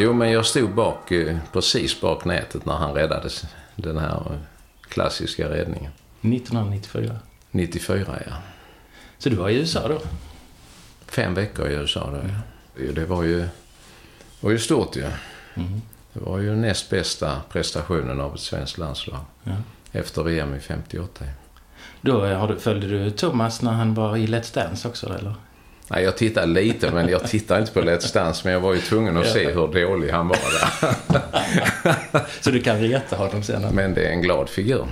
Jo, men jag stod bak, eh, precis bak nätet när han räddades. Den här eh, klassiska räddningen. 1994. 94, ja. Så du var i USA då? Fem veckor i USA då, ja. Det var ju, var ju stort ju. Mm. Det var ju näst bästa prestationen av ett svenskt landslag. Ja. Efter VM i 58. Då eh, har du, följde du Thomas när han var i Let's Dance också eller? Nej, jag tittade lite, men jag tittade inte på Let's Dance. Men jag var ju tvungen att se hur dålig han var där. Så du kan reta honom sen? Men det är en glad figur.